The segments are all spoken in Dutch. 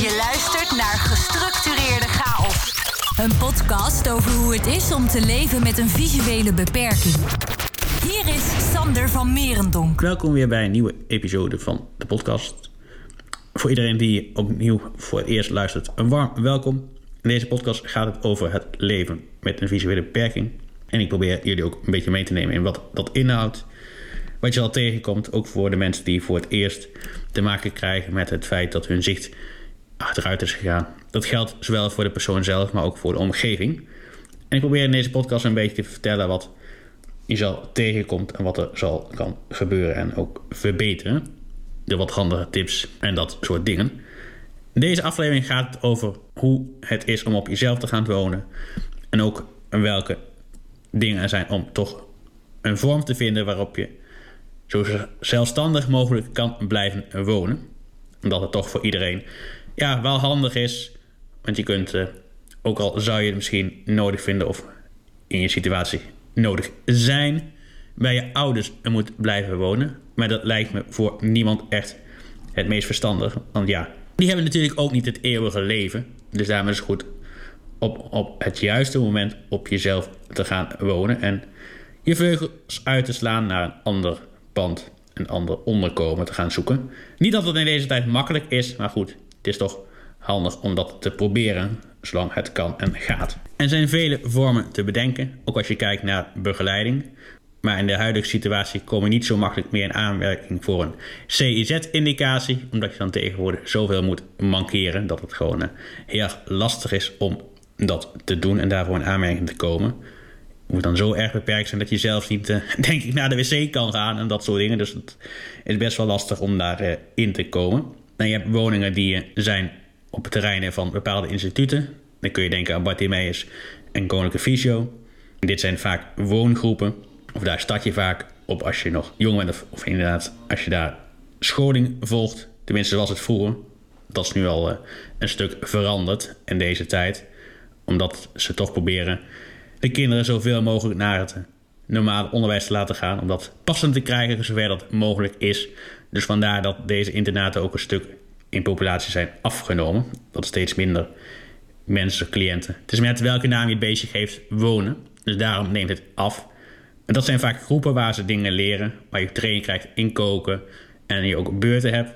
Je luistert naar Gestructureerde Chaos. Een podcast over hoe het is om te leven met een visuele beperking. Hier is Sander van Merendonk. Welkom weer bij een nieuwe episode van de podcast. Voor iedereen die opnieuw voor het eerst luistert, een warm welkom. In deze podcast gaat het over het leven met een visuele beperking. En ik probeer jullie ook een beetje mee te nemen in wat dat inhoudt. Wat je al tegenkomt, ook voor de mensen die voor het eerst te maken krijgen met het feit dat hun zicht achteruit is gegaan. Dat geldt zowel voor de persoon zelf, maar ook voor de omgeving. En ik probeer in deze podcast een beetje te vertellen wat je zal tegenkomt en wat er zal kan gebeuren en ook verbeteren. De wat handige tips en dat soort dingen. Deze aflevering gaat over hoe het is om op jezelf te gaan wonen. En ook welke dingen er zijn om toch een vorm te vinden waarop je zo zelfstandig mogelijk kan blijven wonen. Omdat het toch voor iedereen ja, wel handig is. Want je kunt, uh, ook al zou je het misschien nodig vinden of in je situatie nodig zijn, bij je ouders moet blijven wonen. Maar dat lijkt me voor niemand echt het meest verstandig. Want ja, die hebben natuurlijk ook niet het eeuwige leven. Dus daarom is het goed op, op het juiste moment op jezelf te gaan wonen. En je vleugels uit te slaan naar een ander pand, een ander onderkomen te gaan zoeken. Niet dat het in deze tijd makkelijk is, maar goed, het is toch handig om dat te proberen, zolang het kan en gaat. Er zijn vele vormen te bedenken, ook als je kijkt naar begeleiding. Maar in de huidige situatie kom je niet zo makkelijk meer in aanwerking voor een CIZ-indicatie, omdat je dan tegenwoordig zoveel moet mankeren dat het gewoon eh, heel lastig is om dat te doen en daarvoor in aanmerking te komen. Je moet dan zo erg beperkt zijn dat je zelfs niet, uh, denk ik, naar de wc kan gaan en dat soort dingen. Dus het is best wel lastig om daarin in te komen. Dan je hebt woningen die zijn op terreinen van bepaalde instituten. Dan kun je denken aan Bartimeus en Koninklijke Fysio. Dit zijn vaak woongroepen, of daar start je vaak op als je nog jong bent, of, inderdaad als je daar scholing volgt. Tenminste, zoals het vroeger. Dat is nu al uh, een stuk veranderd in deze tijd, omdat ze toch proberen de kinderen zoveel mogelijk naar het normale onderwijs te laten gaan, om dat passend te krijgen zover dat mogelijk is. Dus vandaar dat deze internaten ook een stuk in populatie zijn afgenomen. Dat steeds minder mensen, cliënten. Het is met welke naam je het beestje geeft wonen. Dus daarom neemt het af. En dat zijn vaak groepen waar ze dingen leren, waar je training krijgt in koken en je ook beurten hebt.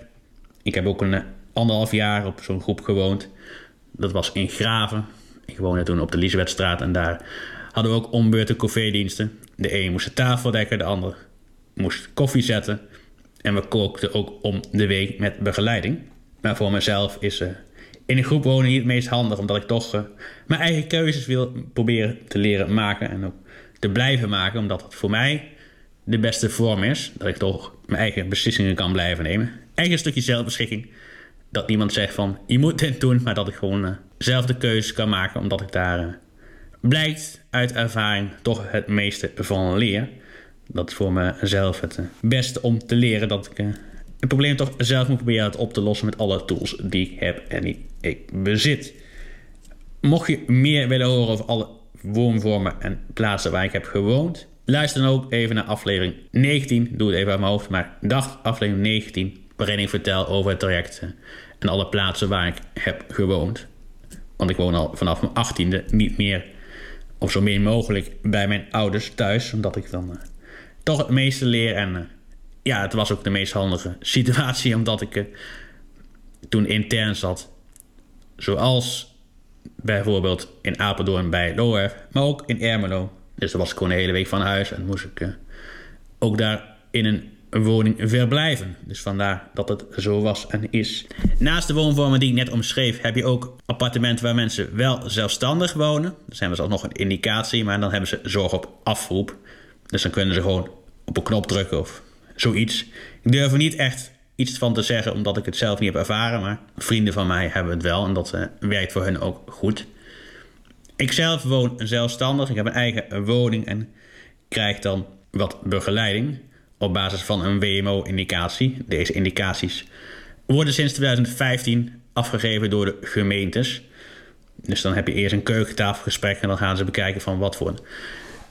Ik heb ook een anderhalf jaar op zo'n groep gewoond. Dat was in Graven. Ik woonde toen op de Liesewetstraat en daar hadden we ook ombeurten koffiediensten. De een moest de tafel dekken, de ander moest koffie zetten. En we kookten ook om de week met begeleiding. Maar voor mezelf is uh, in een groep wonen niet het meest handig, omdat ik toch uh, mijn eigen keuzes wil proberen te leren maken en ook te blijven maken, omdat het voor mij de beste vorm is. Dat ik toch mijn eigen beslissingen kan blijven nemen. Eigen stukje zelfbeschikking. Dat niemand zegt van je moet dit doen, maar dat ik gewoon uh, zelf de keuzes kan maken, omdat ik daar blijkt uit ervaring toch het meeste van leer. Dat is voor mezelf het beste om te leren dat ik het probleem toch zelf moet proberen op te lossen met alle tools die ik heb en die ik bezit. Mocht je meer willen horen over alle woonvormen en plaatsen waar ik heb gewoond, luister dan ook even naar aflevering 19. Doe het even uit mijn hoofd, maar dag aflevering 19, waarin ik vertel over het traject en alle plaatsen waar ik heb gewoond. Want ik woon al vanaf mijn achttiende niet meer, of zo min mogelijk, bij mijn ouders thuis, omdat ik dan toch het meeste leer en uh, ja, het was ook de meest handige situatie, omdat ik uh, toen intern zat. Zoals bijvoorbeeld in Apeldoorn bij Loerf, maar ook in Ermelo. Dus dan was ik gewoon een hele week van huis en moest ik uh, ook daar in een woning verblijven. Dus vandaar dat het zo was en is. Naast de woonvormen die ik net omschreef, heb je ook appartementen waar mensen wel zelfstandig wonen. Dat zijn we al nog een indicatie, maar dan hebben ze zorg op afroep. Dus dan kunnen ze gewoon op een knop drukken of zoiets. Ik durf er niet echt iets van te zeggen, omdat ik het zelf niet heb ervaren. Maar vrienden van mij hebben het wel en dat uh, werkt voor hen ook goed. Ik zelf woon zelfstandig. Ik heb een eigen woning en krijg dan wat begeleiding op basis van een WMO-indicatie. Deze indicaties worden sinds 2015 afgegeven door de gemeentes. Dus dan heb je eerst een keukentafelgesprek en dan gaan ze bekijken van wat voor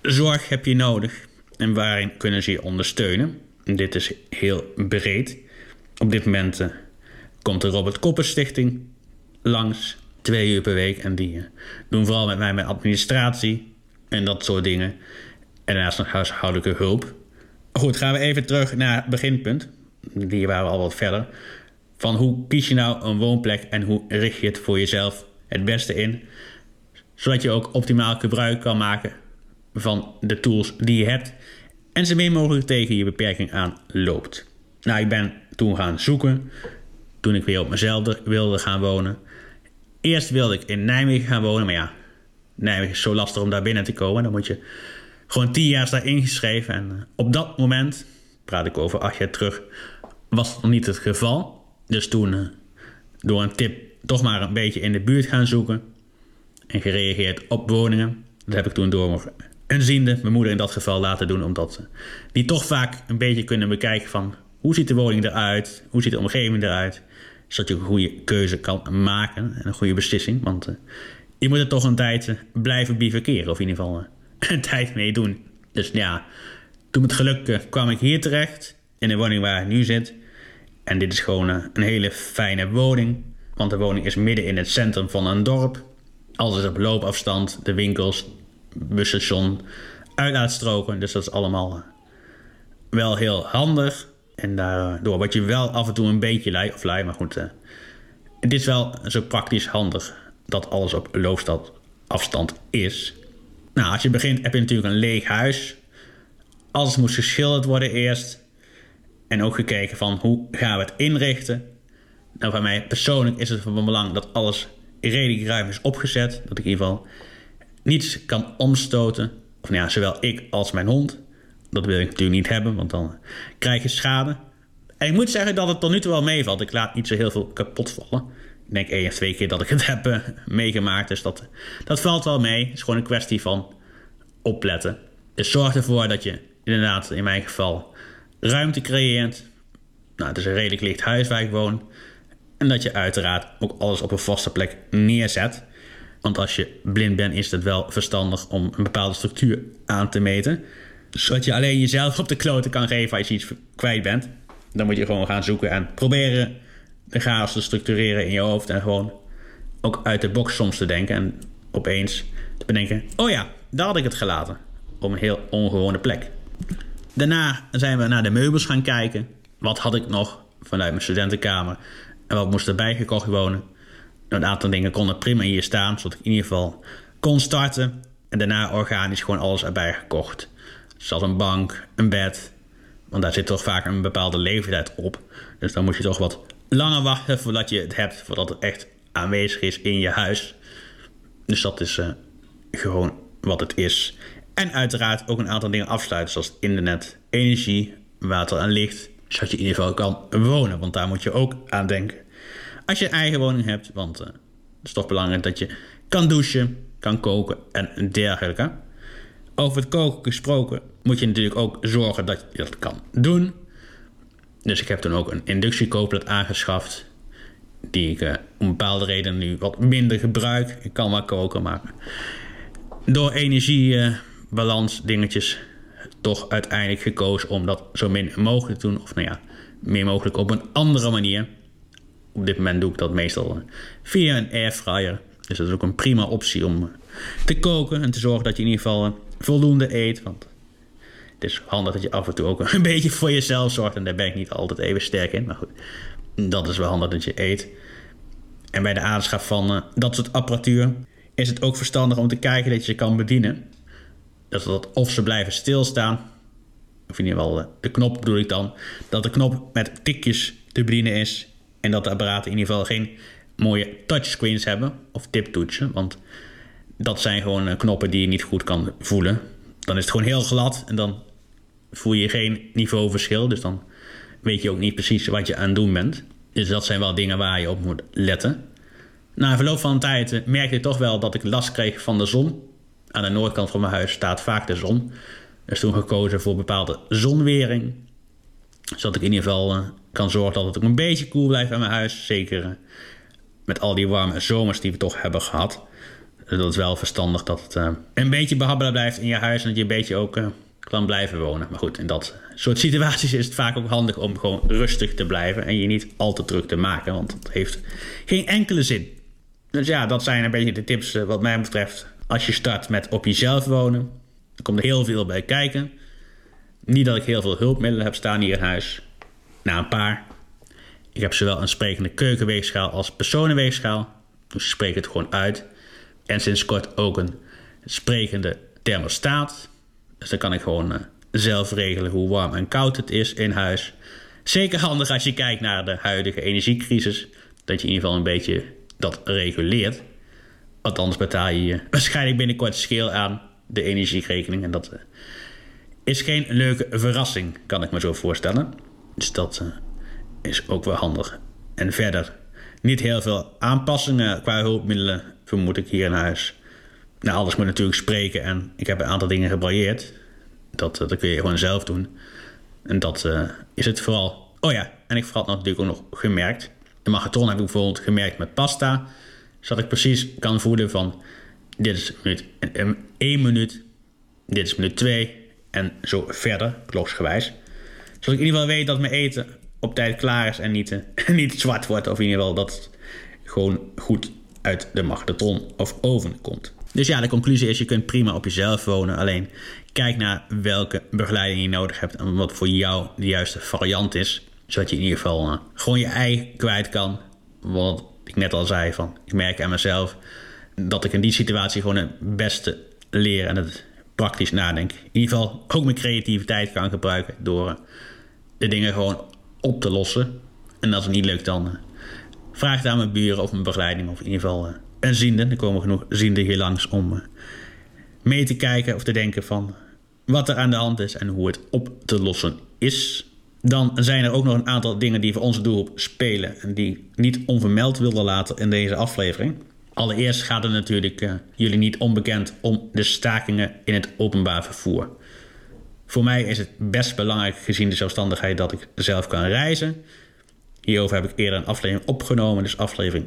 zorg heb je nodig en waarin kunnen ze je ondersteunen. Dit is heel breed. Op dit moment uh, komt de Robert Koppers Stichting langs, twee uur per week. En die doen vooral met mij mijn administratie en dat soort dingen. En daarnaast nog huishoudelijke hulp. Goed, gaan we even terug naar het beginpunt. Die waren we al wat verder. Van hoe kies je nou een woonplek en hoe richt je het voor jezelf het beste in? Zodat je ook optimaal gebruik kan maken van de tools die je hebt. En zo min mogelijk tegen je beperking aan loopt. Nou, ik ben toen gaan zoeken. Toen ik weer op mezelf wilde gaan wonen. Eerst wilde ik in Nijmegen gaan wonen. Maar ja, Nijmegen is zo lastig om daar binnen te komen. Dan moet je gewoon tien jaar staan ingeschreven. En eh, op dat moment, praat ik over acht jaar terug, was het nog niet het geval. Dus toen, eh, door een tip, toch maar een beetje in de buurt gaan zoeken. En gereageerd op woningen. Dat heb ik toen door ziende, mijn moeder in dat geval, laten doen. Omdat die toch vaak een beetje kunnen bekijken van... hoe ziet de woning eruit? Hoe ziet de omgeving eruit? Zodat je een goede keuze kan maken en een goede beslissing. Want uh, je moet er toch een tijd blijven bivakeren. Of in ieder geval een tijd mee doen. Dus ja, toen met geluk kwam ik hier terecht. In de woning waar ik nu zit. En dit is gewoon een hele fijne woning. Want de woning is midden in het centrum van een dorp. Alles is op loopafstand. De winkels, busstation, uitlaatstroken. Dus dat is allemaal wel heel handig. En daardoor word je wel af en toe een beetje lui of lui. Maar goed, het is wel zo praktisch handig dat alles op loopafstand is. Nou, als je begint heb je natuurlijk een leeg huis. Alles moet geschilderd worden eerst. En ook gekeken van hoe gaan we het inrichten. Nou, voor mij persoonlijk is het van belang dat alles redelijk ruim is opgezet. Dat ik in ieder geval niets kan omstoten. Of nou ja, zowel ik als mijn hond. Dat wil ik natuurlijk niet hebben, want dan krijg je schade. En ik moet zeggen dat het tot nu toe wel meevalt. Ik laat niet zo heel veel kapot vallen. Ik denk één of twee keer dat ik het heb uh, meegemaakt. Dus dat, dat valt wel mee. Het is gewoon een kwestie van opletten. Dus zorg ervoor dat je inderdaad, in mijn geval, ruimte creëert. Nou, het is een redelijk licht huis waar ik woon. En dat je uiteraard ook alles op een vaste plek neerzet. Want als je blind bent, is het wel verstandig om een bepaalde structuur aan te meten. Zodat je alleen jezelf op de kloten kan geven als je iets kwijt bent. Dan moet je gewoon gaan zoeken en proberen de chaos te structureren in je hoofd. En gewoon ook uit de box soms te denken. En opeens te bedenken: oh ja, daar had ik het gelaten. Op een heel ongewone plek. Daarna zijn we naar de meubels gaan kijken. Wat had ik nog vanuit mijn studentenkamer? En wat moest erbij gekocht wonen? Een aantal dingen konden prima hier staan, zodat ik in ieder geval kon starten. En daarna organisch gewoon alles erbij gekocht. Zoals een bank, een bed. Want daar zit toch vaak een bepaalde leeftijd op. Dus dan moet je toch wat langer wachten voordat je het hebt. Voordat het echt aanwezig is in je huis. Dus dat is uh, gewoon wat het is. En uiteraard ook een aantal dingen afsluiten, zoals internet, energie, water en licht. Zodat je in ieder geval kan wonen, want daar moet je ook aan denken. Als je een eigen woning hebt, want uh, het is toch belangrijk dat je kan douchen, kan koken en dergelijke. Over het koken gesproken moet je natuurlijk ook zorgen dat je dat kan doen. Dus ik heb toen ook een inductiekooplet aangeschaft. Die ik uh, om bepaalde redenen nu wat minder gebruik. Ik kan wel koken, maar door energiebalans dingetjes toch uiteindelijk gekozen om dat zo min mogelijk te doen. Of nou ja, meer mogelijk op een andere manier. Op dit moment doe ik dat meestal eh, via een airfryer. Dus dat is ook een prima optie om eh, te koken en te zorgen dat je in ieder geval eh, voldoende eet. Want het is handig dat je af en toe ook een beetje voor jezelf zorgt. En daar ben ik niet altijd even sterk in. Maar goed, dat is wel handig dat je eet. En bij de aanschaf van dat soort apparatuur is het ook verstandig om te kijken dat je ze kan bedienen. Dat, dat of ze blijven stilstaan, of in ieder geval de knop bedoel ik dan, dat de knop met tikjes te bedienen is en dat de apparaten in ieder geval geen mooie touchscreens hebben of tiptoetsen, want dat zijn gewoon eh, knoppen die je niet goed kan voelen. Dan is het gewoon heel glad en dan voel je geen niveauverschil, dus dan weet je ook niet precies wat je aan het doen bent. Dus dat zijn wel dingen waar je op moet letten. Na verloop van tijd eh, merkte ik toch wel dat ik last kreeg van de zon. Aan de noordkant van mijn huis staat vaak de zon. Dus toen gekozen voor bepaalde zonwering. Zodat ik in ieder geval uh, kan zorgen dat het ook een beetje koel blijft aan mijn huis. Zeker uh, met al die warme zomers die we toch hebben gehad. Dus dat is wel verstandig dat het uh, een beetje behabbelen blijft in je huis. En dat je een beetje ook kan blijven wonen. Maar goed, in dat soort situaties is het vaak ook handig om gewoon rustig te blijven. En je niet al te druk te maken. Want dat heeft geen enkele zin. Dus ja, dat zijn een beetje de tips wat mij betreft. Als je start met op jezelf wonen, dan komt er heel veel bij kijken. Niet dat ik heel veel hulpmiddelen heb staan hier in huis. Nou, een paar. Ik heb zowel een sprekende keukenweegschaal als personenweegschaal. Dus ik spreek het gewoon uit. En sinds kort ook een sprekende thermostaat. Dus dan kan ik gewoon uh, zelf regelen hoe warm en koud het is in huis. Zeker handig als je kijkt naar de huidige energiecrisis. Dat je in ieder geval een beetje dat reguleert. Anders betaal je waarschijnlijk binnenkort scheel aan de energierekening. En dat uh, is geen leuke verrassing, kan ik me zo voorstellen. Dus dat uh, is ook wel handig. En verder niet heel veel aanpassingen qua hulpmiddelen, vermoed ik hier in huis. Nou, alles moet natuurlijk spreken en ik heb een aantal dingen gebrailleerd. Dat, dat kun je gewoon zelf doen. En dat uh, is het vooral. Oh ja, en ik had natuurlijk ook nog gemerkt. De magatron heb ik bijvoorbeeld gemerkt met pasta. Zodat ik precies kan voelen van... Dit is minuut 1 minuut. Dit is minuut 2. En zo verder, kloksgewijs. Zodat ik in ieder geval weet dat mijn eten op tijd klaar is en niet, uh, niet zwart wordt. Of in ieder geval dat het gewoon goed uit de magnetron of oven komt. Dus ja, de conclusie is: je kunt prima op jezelf wonen. Alleen kijk naar welke begeleiding je nodig hebt en wat voor jou de juiste variant is. Zodat je in ieder geval uh, gewoon je ei kwijt kan. Wat ik net al zei: van ik merk aan mezelf dat ik in die situatie gewoon het beste leer en het praktisch nadenk. In ieder geval ook mijn creativiteit kan gebruiken door uh, de dingen gewoon op te lossen. En als het niet lukt, dan uh, vraag het aan mijn buren of mijn begeleiding. Of in ieder geval uh, een ziende. Er komen genoeg zienden hier langs om mee te kijken of te denken van wat er aan de hand is en hoe het op te lossen is. Dan zijn er ook nog een aantal dingen die voor onze doelgroep spelen en die ik niet onvermeld wilde laten in deze aflevering. Allereerst gaat het natuurlijk uh, jullie niet onbekend om de stakingen in het openbaar vervoer. Voor mij is het best belangrijk gezien de zelfstandigheid dat ik zelf kan reizen. Hierover heb ik eerder een aflevering opgenomen, dus aflevering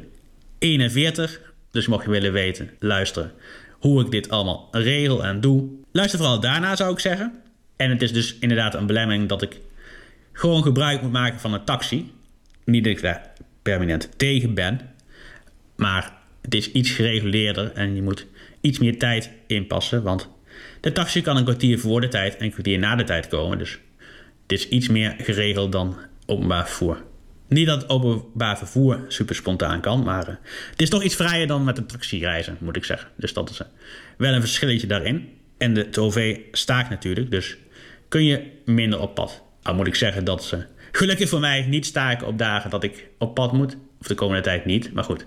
41. Dus mocht je willen weten, luisteren hoe ik dit allemaal regel en doe. Luister vooral daarna zou ik zeggen. En het is dus inderdaad een belemmering dat ik gewoon gebruik moet maken van een taxi. Niet dat ik daar permanent tegen ben. Maar het is iets gereguleerder en je moet iets meer tijd inpassen. Want de taxi kan een kwartier voor de tijd en een kwartier na de tijd komen. Dus het is iets meer geregeld dan openbaar vervoer. Niet dat openbaar vervoer super spontaan kan, maar uh, het is toch iets vrijer dan met een taxi reizen, moet ik zeggen. Dus dat is uh, wel een verschilletje daarin. En de TOV staakt natuurlijk, dus kun je minder op pad. Nou moet ik zeggen dat ze gelukkig voor mij niet staken op dagen dat ik op pad moet. Of de komende tijd niet, maar goed.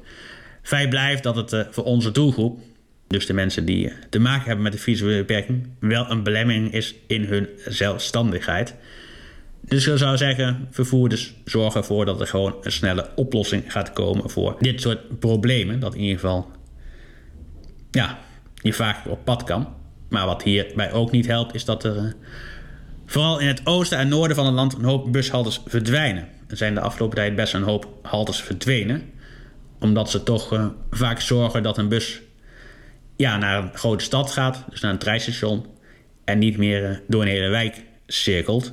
Feit blijft dat het uh, voor onze doelgroep, dus de mensen die te maken hebben met de visuele beperking, wel een belemmering is in hun zelfstandigheid. Dus ik zou zeggen, vervoerders zorgen ervoor dat er gewoon een snelle oplossing gaat komen voor dit soort problemen. Dat in ieder geval, ja, je vaak op pad kan. Maar wat hierbij ook niet helpt, is dat er uh, vooral in het oosten en noorden van het land een hoop bushaltes verdwijnen. Er zijn de afgelopen tijd best een hoop haltes verdwenen. Omdat ze toch uh, vaak zorgen dat een bus ja, naar een grote stad gaat, dus naar een treinstation. En niet meer uh, door een hele wijk cirkelt.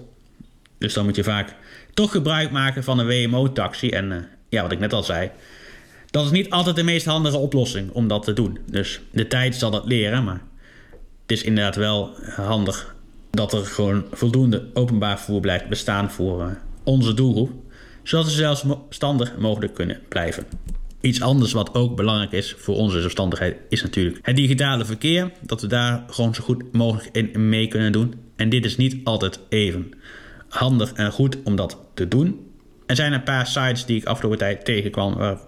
Dus dan moet je vaak toch gebruik maken van een WMO-taxi. En uh, ja, wat ik net al zei, dat is niet altijd de meest handige oplossing om dat te doen. Dus de tijd zal dat leren, maar het is inderdaad wel handig dat er gewoon voldoende openbaar vervoer blijft bestaan voor onze doelgroep. Zodat ze zelfstandig mogelijk kunnen blijven. Iets anders wat ook belangrijk is voor onze zelfstandigheid is natuurlijk het digitale verkeer. Dat we daar gewoon zo goed mogelijk in mee kunnen doen. En dit is niet altijd even handig en goed om dat te doen. Er zijn een paar sites die ik afgelopen tijd tegenkwam waar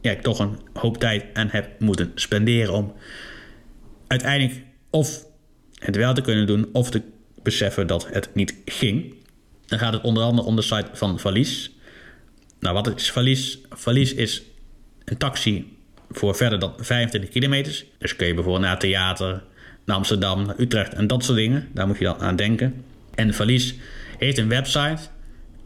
ja, ik toch een hoop tijd aan heb moeten spenderen om uiteindelijk of het wel te kunnen doen of te beseffen dat het niet ging. Dan gaat het onder andere om de site van Valies. Nou, wat is Valies? Valies is een taxi voor verder dan 25 kilometers. Dus kun je bijvoorbeeld naar theater, naar Amsterdam, naar Utrecht en dat soort dingen. Daar moet je dan aan denken. En Valies heeft een website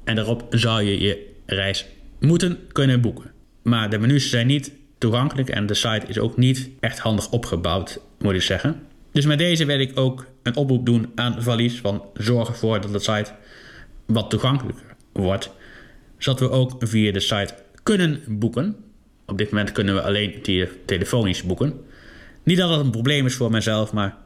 en daarop zou je je reis moeten kunnen boeken. Maar de menus zijn niet toegankelijk en de site is ook niet echt handig opgebouwd, moet ik zeggen. Dus met deze wil ik ook een oproep doen aan Valies van zorg ervoor dat de site wat toegankelijker wordt. Zodat we ook via de site kunnen boeken. Op dit moment kunnen we alleen telefonisch boeken. Niet dat dat een probleem is voor mezelf, maar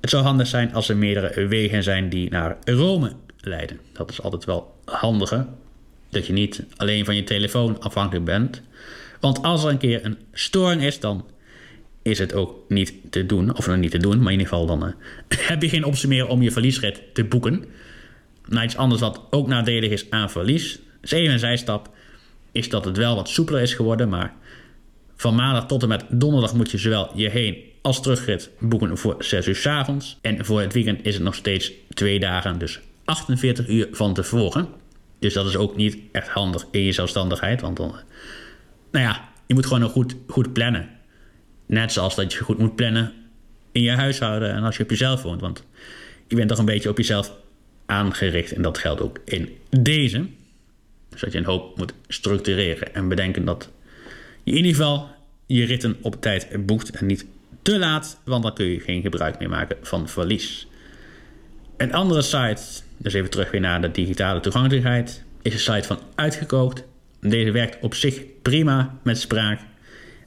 het zou handig zijn als er meerdere wegen zijn die naar Rome leiden. Dat is altijd wel handiger. Dat je niet alleen van je telefoon afhankelijk bent. Want als er een keer een storing is, dan is het ook niet te doen. Of nog niet te doen, maar in ieder geval dan uh, heb je geen optie meer om je verliesrit te boeken. Nou, iets anders wat ook nadelig is aan verlies. is even een zijstap. Is dat het wel wat soepeler is geworden. Maar van maandag tot en met donderdag moet je zowel je heen als terugrit boeken voor 6 uur s avonds. En voor het weekend is het nog steeds twee dagen. Dus 48 uur van tevoren. Dus dat is ook niet echt handig in je zelfstandigheid. Want dan, nou ja, je moet gewoon goed, goed plannen. Net zoals dat je goed moet plannen in je huishouden en als je op jezelf woont. Want je bent toch een beetje op jezelf aangericht. En dat geldt ook in deze. Dus dat je een hoop moet structureren en bedenken dat in ieder geval je ritten op tijd boekt en niet te laat, want dan kun je geen gebruik meer maken van verlies. Een andere site, dus even terug weer naar de digitale toegankelijkheid, is een site van Uitgekookt. Deze werkt op zich prima met spraak,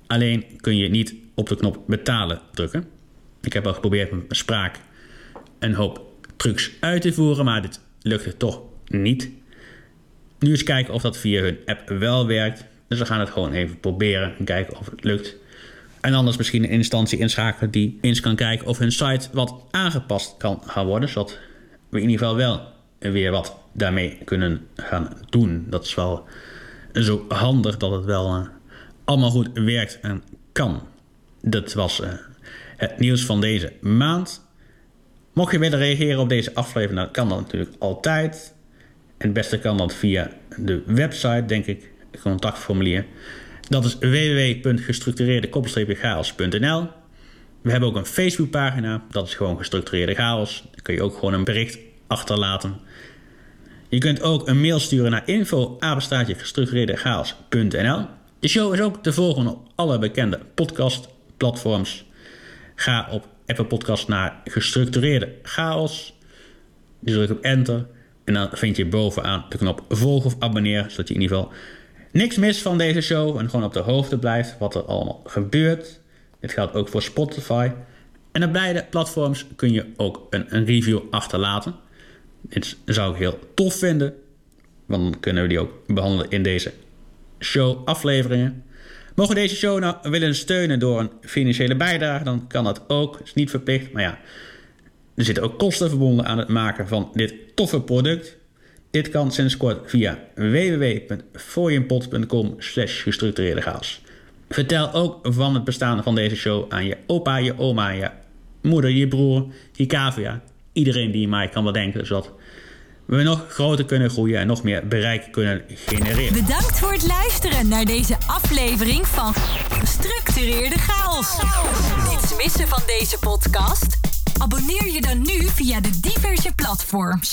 alleen kun je niet op de knop betalen drukken. Ik heb al geprobeerd met spraak een hoop trucs uit te voeren, maar dit lukte toch niet. Nu eens kijken of dat via hun app wel werkt. Dus we gaan het gewoon even proberen en kijken of het lukt. En anders misschien een instantie inschakelen die eens kan kijken of hun site wat aangepast kan gaan worden. Zodat we in ieder geval wel weer wat daarmee kunnen gaan doen. Dat is wel zo handig dat het wel uh, allemaal goed werkt en kan. Dat was uh, het nieuws van deze maand. Mocht je willen reageren op deze aflevering, dan kan dat natuurlijk altijd. En het beste kan dat via de website, denk ik, contactformulier. Dat is www.gestructureerde-chaos.nl. We hebben ook een Facebookpagina, dat is gewoon gestructureerde chaos. Daar kun je ook gewoon een bericht achterlaten. Je kunt ook een mail sturen naar info. De show is ook te volgen op alle bekende podcastplatforms. Ga op Apple Podcast naar gestructureerde chaos. Je drukt op enter en dan vind je bovenaan de knop volgen of abonneren, zodat je in ieder geval niks mis van deze show en gewoon op de hoogte blijft wat er allemaal gebeurt. Dit geldt ook voor Spotify. En op beide platforms kun je ook een, een review achterlaten. Dit zou ik heel tof vinden, want dan kunnen we die ook behandelen in deze show afleveringen. Mogen deze show nou willen steunen door een financiële bijdrage, dan kan dat ook. Het is niet verplicht, maar ja, er zitten ook kosten verbonden aan het maken van dit toffe product. Dit kan sinds kort via www.fooienpot.com slash gestructureerde chaos. Vertel ook van het bestaan van deze show aan je opa, je oma, je moeder, je broer, je cavia. Iedereen die mij kan bedenken, zodat we nog groter kunnen groeien en nog meer bereik kunnen genereren. Bedankt voor het luisteren naar deze aflevering van Gestructureerde Chaos. Niets missen van deze podcast? Abonneer je dan nu via de diverse platforms.